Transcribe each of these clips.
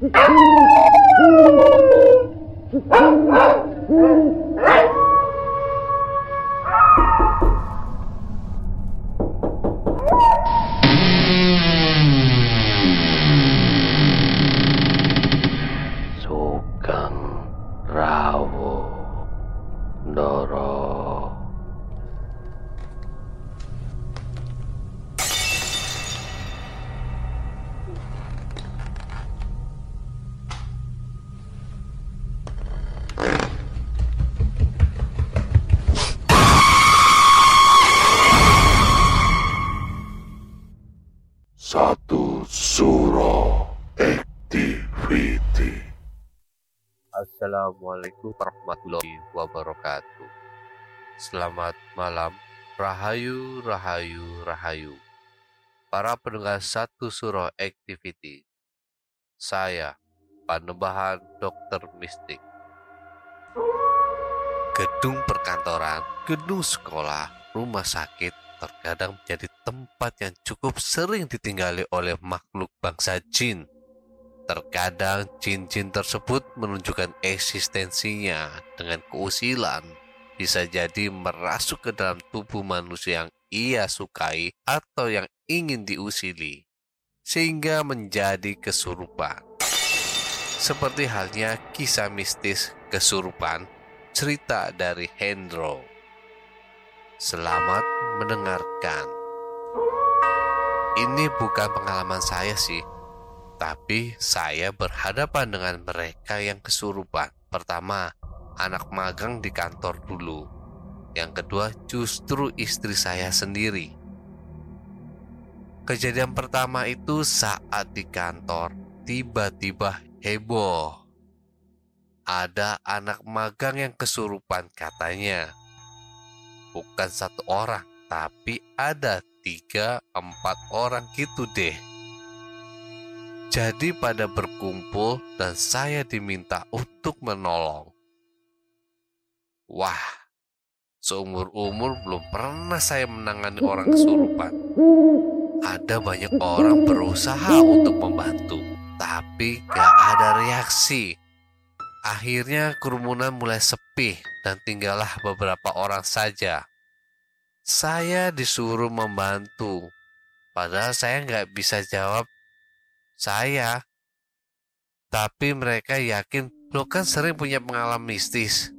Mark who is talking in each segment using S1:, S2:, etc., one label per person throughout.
S1: Oh, my God.
S2: Assalamualaikum warahmatullahi wabarakatuh. Selamat malam, Rahayu, Rahayu, Rahayu. Para pendengar satu surah activity. Saya, Panembahan Dokter Mistik. Gedung perkantoran, gedung sekolah, rumah sakit terkadang menjadi tempat yang cukup sering ditinggali oleh makhluk bangsa jin. Terkadang jin-jin tersebut menunjukkan eksistensinya dengan keusilan. Bisa jadi merasuk ke dalam tubuh manusia yang ia sukai atau yang ingin diusili. Sehingga menjadi kesurupan. Seperti halnya kisah mistis kesurupan cerita dari Hendro. Selamat mendengarkan. Ini bukan pengalaman saya sih, tapi saya berhadapan dengan mereka yang kesurupan. Pertama, anak magang di kantor dulu. Yang kedua, justru istri saya sendiri. Kejadian pertama itu saat di kantor, tiba-tiba heboh. Ada anak magang yang kesurupan katanya. Bukan satu orang, tapi ada tiga, empat orang gitu deh. Jadi pada berkumpul dan saya diminta untuk menolong. Wah, seumur-umur belum pernah saya menangani orang kesurupan. Ada banyak orang berusaha untuk membantu, tapi gak ada reaksi. Akhirnya kerumunan mulai sepi dan tinggallah beberapa orang saja. Saya disuruh membantu, padahal saya nggak bisa jawab saya. Tapi mereka yakin lo kan sering punya pengalaman mistis.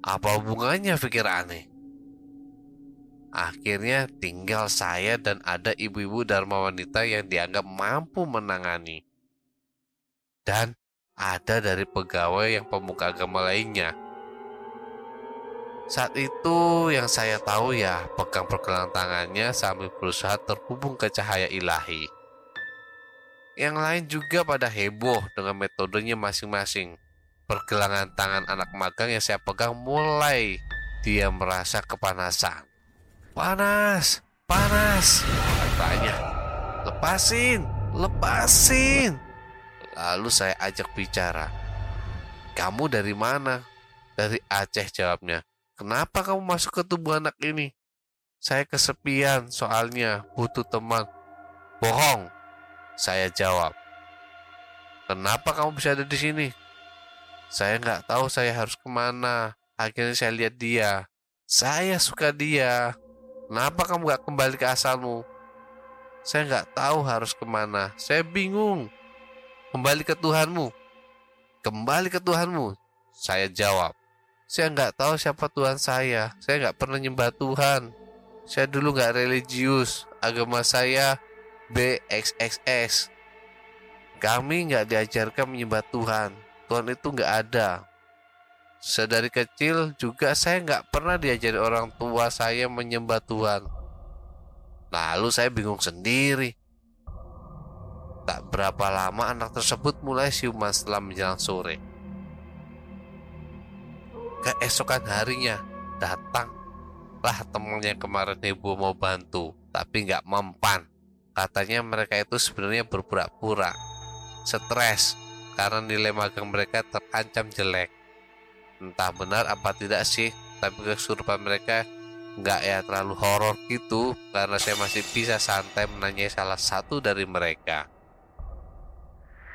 S2: Apa hubungannya pikir aneh? Akhirnya tinggal saya dan ada ibu-ibu dharma wanita yang dianggap mampu menangani. Dan ada dari pegawai yang pemuka agama lainnya. Saat itu yang saya tahu ya pegang pergelangan tangannya sambil berusaha terhubung ke cahaya ilahi. Yang lain juga pada heboh dengan metodenya masing-masing. Pergelangan tangan anak magang yang saya pegang mulai dia merasa kepanasan. Panas, panas, katanya. Lepasin, lepasin. Lalu saya ajak bicara. Kamu dari mana? Dari Aceh jawabnya. Kenapa kamu masuk ke tubuh anak ini? Saya kesepian soalnya butuh teman. Bohong, saya jawab. Kenapa kamu bisa ada di sini? Saya nggak tahu saya harus ke mana. Akhirnya saya lihat dia. Saya suka dia. Kenapa kamu nggak kembali ke asalmu? Saya nggak tahu harus ke mana. Saya bingung. Kembali ke Tuhanmu. Kembali ke Tuhanmu. Saya jawab. Saya nggak tahu siapa Tuhan saya. Saya nggak pernah nyembah Tuhan. Saya dulu nggak religius. Agama saya BXXS. Kami nggak diajarkan menyembah Tuhan. Tuhan itu nggak ada. Sedari kecil juga saya nggak pernah diajari orang tua saya menyembah Tuhan. Lalu saya bingung sendiri. Tak berapa lama anak tersebut mulai siuman setelah menjelang sore. Keesokan harinya datanglah temannya kemarin ibu mau bantu, tapi nggak mempan. Katanya mereka itu sebenarnya berpura-pura stres karena nilai magang mereka terancam jelek. Entah benar apa tidak sih, tapi kesurupan mereka nggak ya terlalu horor gitu karena saya masih bisa santai menanyai salah satu dari mereka.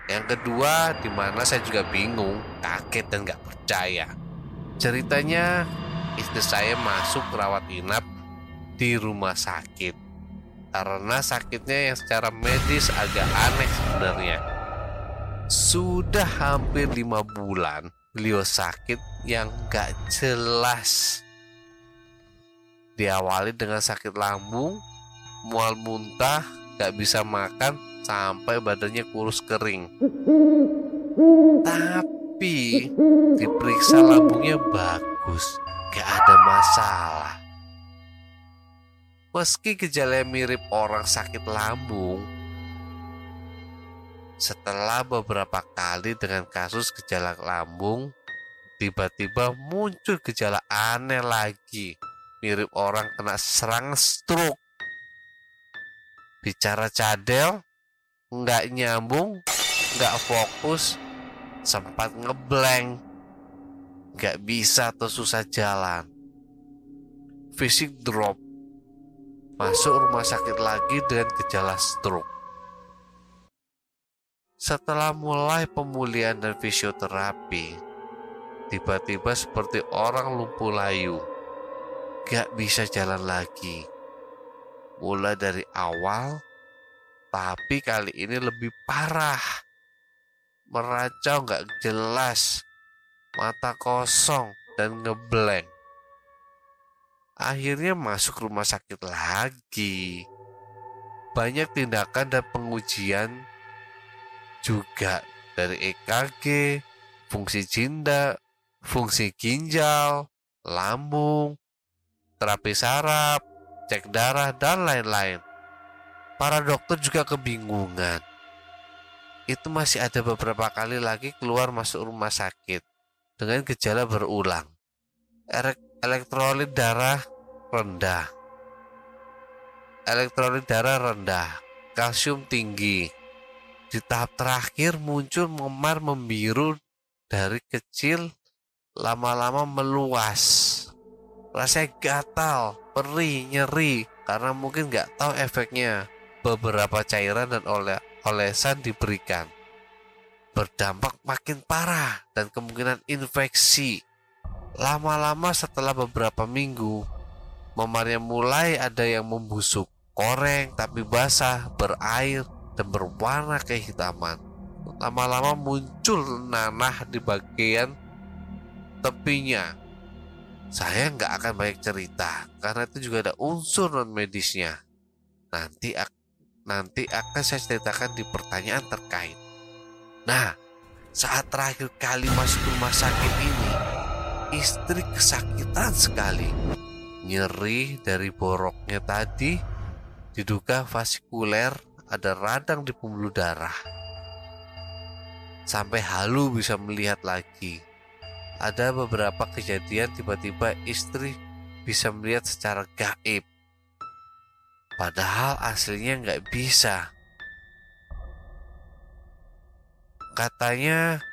S2: Yang kedua, di mana saya juga bingung, kaget dan gak percaya. Ceritanya, istri saya masuk rawat inap di rumah sakit. Karena sakitnya yang secara medis agak aneh sebenarnya. Sudah hampir lima bulan beliau sakit yang gak jelas. Diawali dengan sakit lambung, mual muntah, gak bisa makan, sampai badannya kurus kering. Tapi diperiksa lambungnya bagus, gak ada masalah. Meski gejala mirip orang sakit lambung, setelah beberapa kali dengan kasus gejala lambung, tiba-tiba muncul gejala aneh lagi, mirip orang kena serang stroke. Bicara cadel, nggak nyambung, nggak fokus, sempat ngeblank, nggak bisa atau susah jalan. Fisik drop, masuk rumah sakit lagi dengan gejala stroke. Setelah mulai pemulihan dan fisioterapi, tiba-tiba seperti orang lumpuh layu, gak bisa jalan lagi. Mulai dari awal tapi kali ini lebih parah. Meracau nggak jelas, mata kosong dan ngeblank. Akhirnya masuk rumah sakit lagi. Banyak tindakan dan pengujian juga dari EKG, fungsi jinda, fungsi ginjal, lambung, terapi saraf, cek darah, dan lain-lain. Para dokter juga kebingungan. Itu masih ada beberapa kali lagi keluar masuk rumah sakit dengan gejala berulang. Elektrolit darah rendah. Elektrolit darah rendah, kalsium tinggi. Di tahap terakhir muncul memar membiru dari kecil lama-lama meluas. Rasanya gatal, perih, nyeri karena mungkin nggak tahu efeknya beberapa cairan dan oleh olesan diberikan. Berdampak makin parah dan kemungkinan infeksi. Lama-lama setelah beberapa minggu, memarnya mulai ada yang membusuk, koreng tapi basah, berair, dan berwarna kehitaman. Lama-lama muncul nanah di bagian tepinya. Saya nggak akan banyak cerita karena itu juga ada unsur non medisnya. Nanti nanti akan saya ceritakan di pertanyaan terkait. Nah, saat terakhir kali masuk rumah sakit ini, istri kesakitan sekali. Nyeri dari boroknya tadi, diduga vasikuler ada radang di pembuluh darah. Sampai halu bisa melihat lagi. Ada beberapa kejadian tiba-tiba istri bisa melihat secara gaib Padahal aslinya nggak bisa. Katanya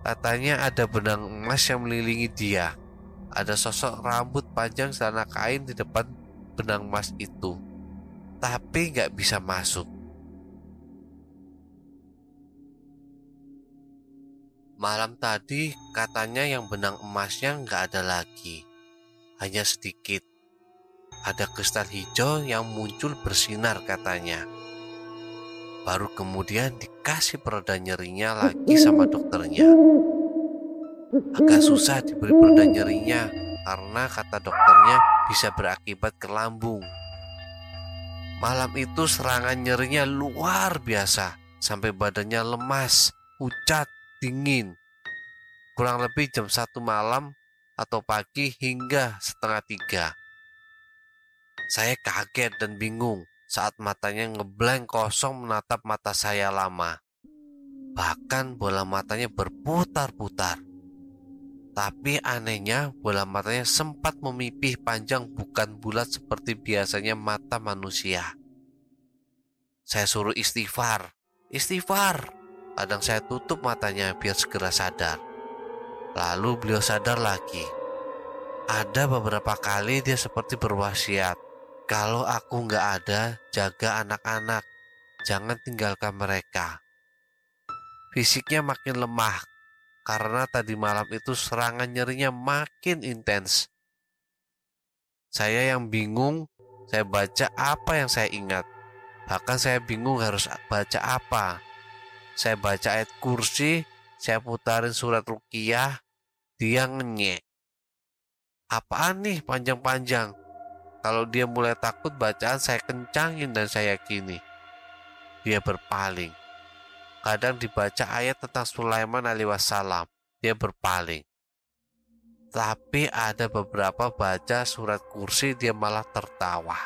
S2: katanya ada benang emas yang melilingi dia. Ada sosok rambut panjang celana kain di depan benang emas itu. Tapi nggak bisa masuk. Malam tadi katanya yang benang emasnya nggak ada lagi. Hanya sedikit ada kristal hijau yang muncul bersinar katanya. Baru kemudian dikasih pereda nyerinya lagi sama dokternya. Agak susah diberi pereda nyerinya karena kata dokternya bisa berakibat ke lambung. Malam itu serangan nyerinya luar biasa sampai badannya lemas, pucat, dingin. Kurang lebih jam satu malam atau pagi hingga setengah tiga. Saya kaget dan bingung saat matanya ngeblank kosong menatap mata saya lama. Bahkan bola matanya berputar-putar. Tapi anehnya bola matanya sempat memipih panjang bukan bulat seperti biasanya mata manusia. Saya suruh istighfar, istighfar. Kadang saya tutup matanya biar segera sadar. Lalu beliau sadar lagi. Ada beberapa kali dia seperti berwasiat kalau aku nggak ada, jaga anak-anak. Jangan tinggalkan mereka. Fisiknya makin lemah karena tadi malam itu serangan nyerinya makin intens. Saya yang bingung, saya baca apa yang saya ingat. Bahkan saya bingung harus baca apa. Saya baca ayat kursi, saya putarin surat rukiah, dia ngenyek. Apaan nih panjang-panjang? Kalau dia mulai takut bacaan saya kencangin dan saya yakini. Dia berpaling. Kadang dibaca ayat tentang Sulaiman alaihissalam, dia berpaling. Tapi ada beberapa baca surat kursi dia malah tertawa.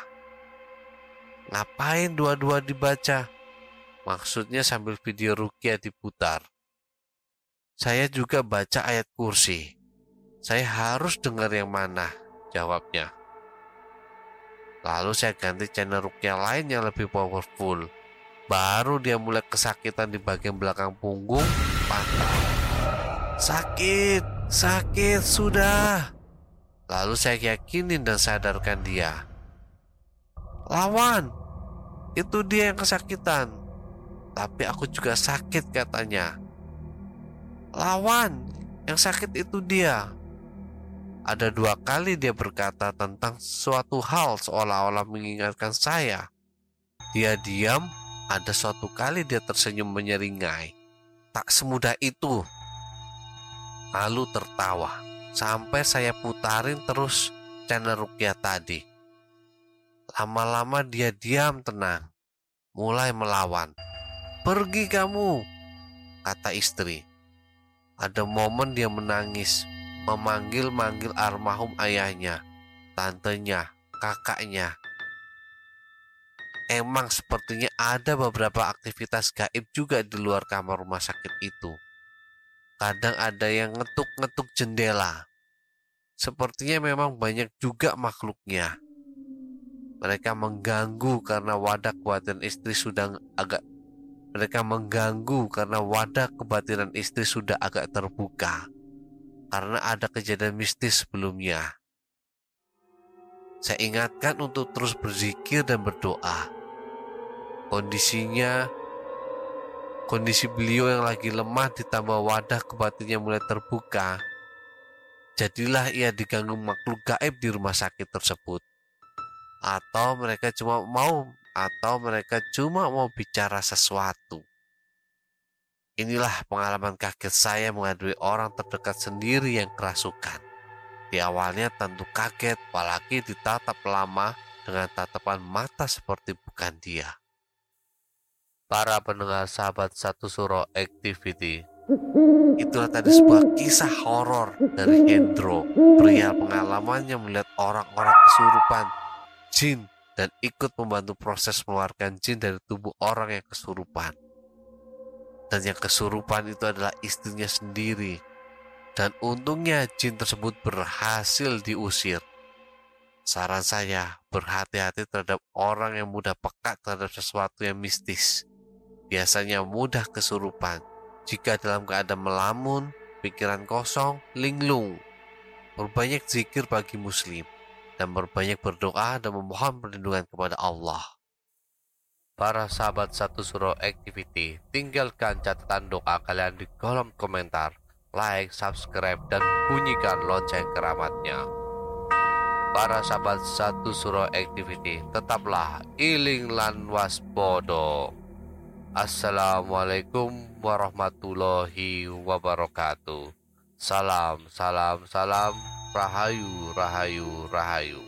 S2: Ngapain dua-dua dibaca? Maksudnya sambil video rukia diputar. Saya juga baca ayat kursi. Saya harus dengar yang mana? Jawabnya. Lalu saya ganti channel rukia lain yang lebih powerful Baru dia mulai kesakitan di bagian belakang punggung, patah. Sakit, sakit, sudah. Lalu saya yakinin dan sadarkan dia. Lawan, itu dia yang kesakitan. Tapi aku juga sakit katanya. Lawan, yang sakit itu dia. Ada dua kali dia berkata tentang suatu hal seolah-olah mengingatkan saya. Dia diam ada suatu kali dia tersenyum menyeringai. Tak semudah itu. Lalu tertawa. Sampai saya putarin terus channel Rukia tadi. Lama-lama dia diam tenang. Mulai melawan. Pergi kamu, kata istri. Ada momen dia menangis, memanggil-manggil armahum ayahnya, tantenya, kakaknya, emang sepertinya ada beberapa aktivitas gaib juga di luar kamar rumah sakit itu. Kadang ada yang ngetuk-ngetuk jendela. Sepertinya memang banyak juga makhluknya. Mereka mengganggu karena wadah kebatinan istri sudah agak mereka mengganggu karena wadah kebatinan istri sudah agak terbuka karena ada kejadian mistis sebelumnya. Saya ingatkan untuk terus berzikir dan berdoa Kondisinya, kondisi beliau yang lagi lemah ditambah wadah kebatinnya mulai terbuka. Jadilah ia diganggu makhluk gaib di rumah sakit tersebut. Atau mereka cuma mau atau mereka cuma mau bicara sesuatu. Inilah pengalaman kaget saya menghadapi orang terdekat sendiri yang kerasukan. Di awalnya tentu kaget, apalagi ditatap lama dengan tatapan mata seperti bukan dia para pendengar sahabat satu suro activity. Itulah tadi sebuah kisah horor dari Hendro, pria pengalamannya melihat orang-orang kesurupan, jin, dan ikut membantu proses mengeluarkan jin dari tubuh orang yang kesurupan. Dan yang kesurupan itu adalah istrinya sendiri. Dan untungnya jin tersebut berhasil diusir. Saran saya, berhati-hati terhadap orang yang mudah pekat terhadap sesuatu yang mistis biasanya mudah kesurupan jika dalam keadaan melamun, pikiran kosong, linglung. Berbanyak zikir bagi muslim dan berbanyak berdoa dan memohon perlindungan kepada Allah. Para sahabat satu surau activity, tinggalkan catatan doa kalian di kolom komentar, like, subscribe, dan bunyikan lonceng keramatnya. Para sahabat satu surau activity, tetaplah iling lan waspodo. Assalamualaikum warahmatullahi wabarakatuh. Salam, salam, salam. Rahayu, rahayu, rahayu.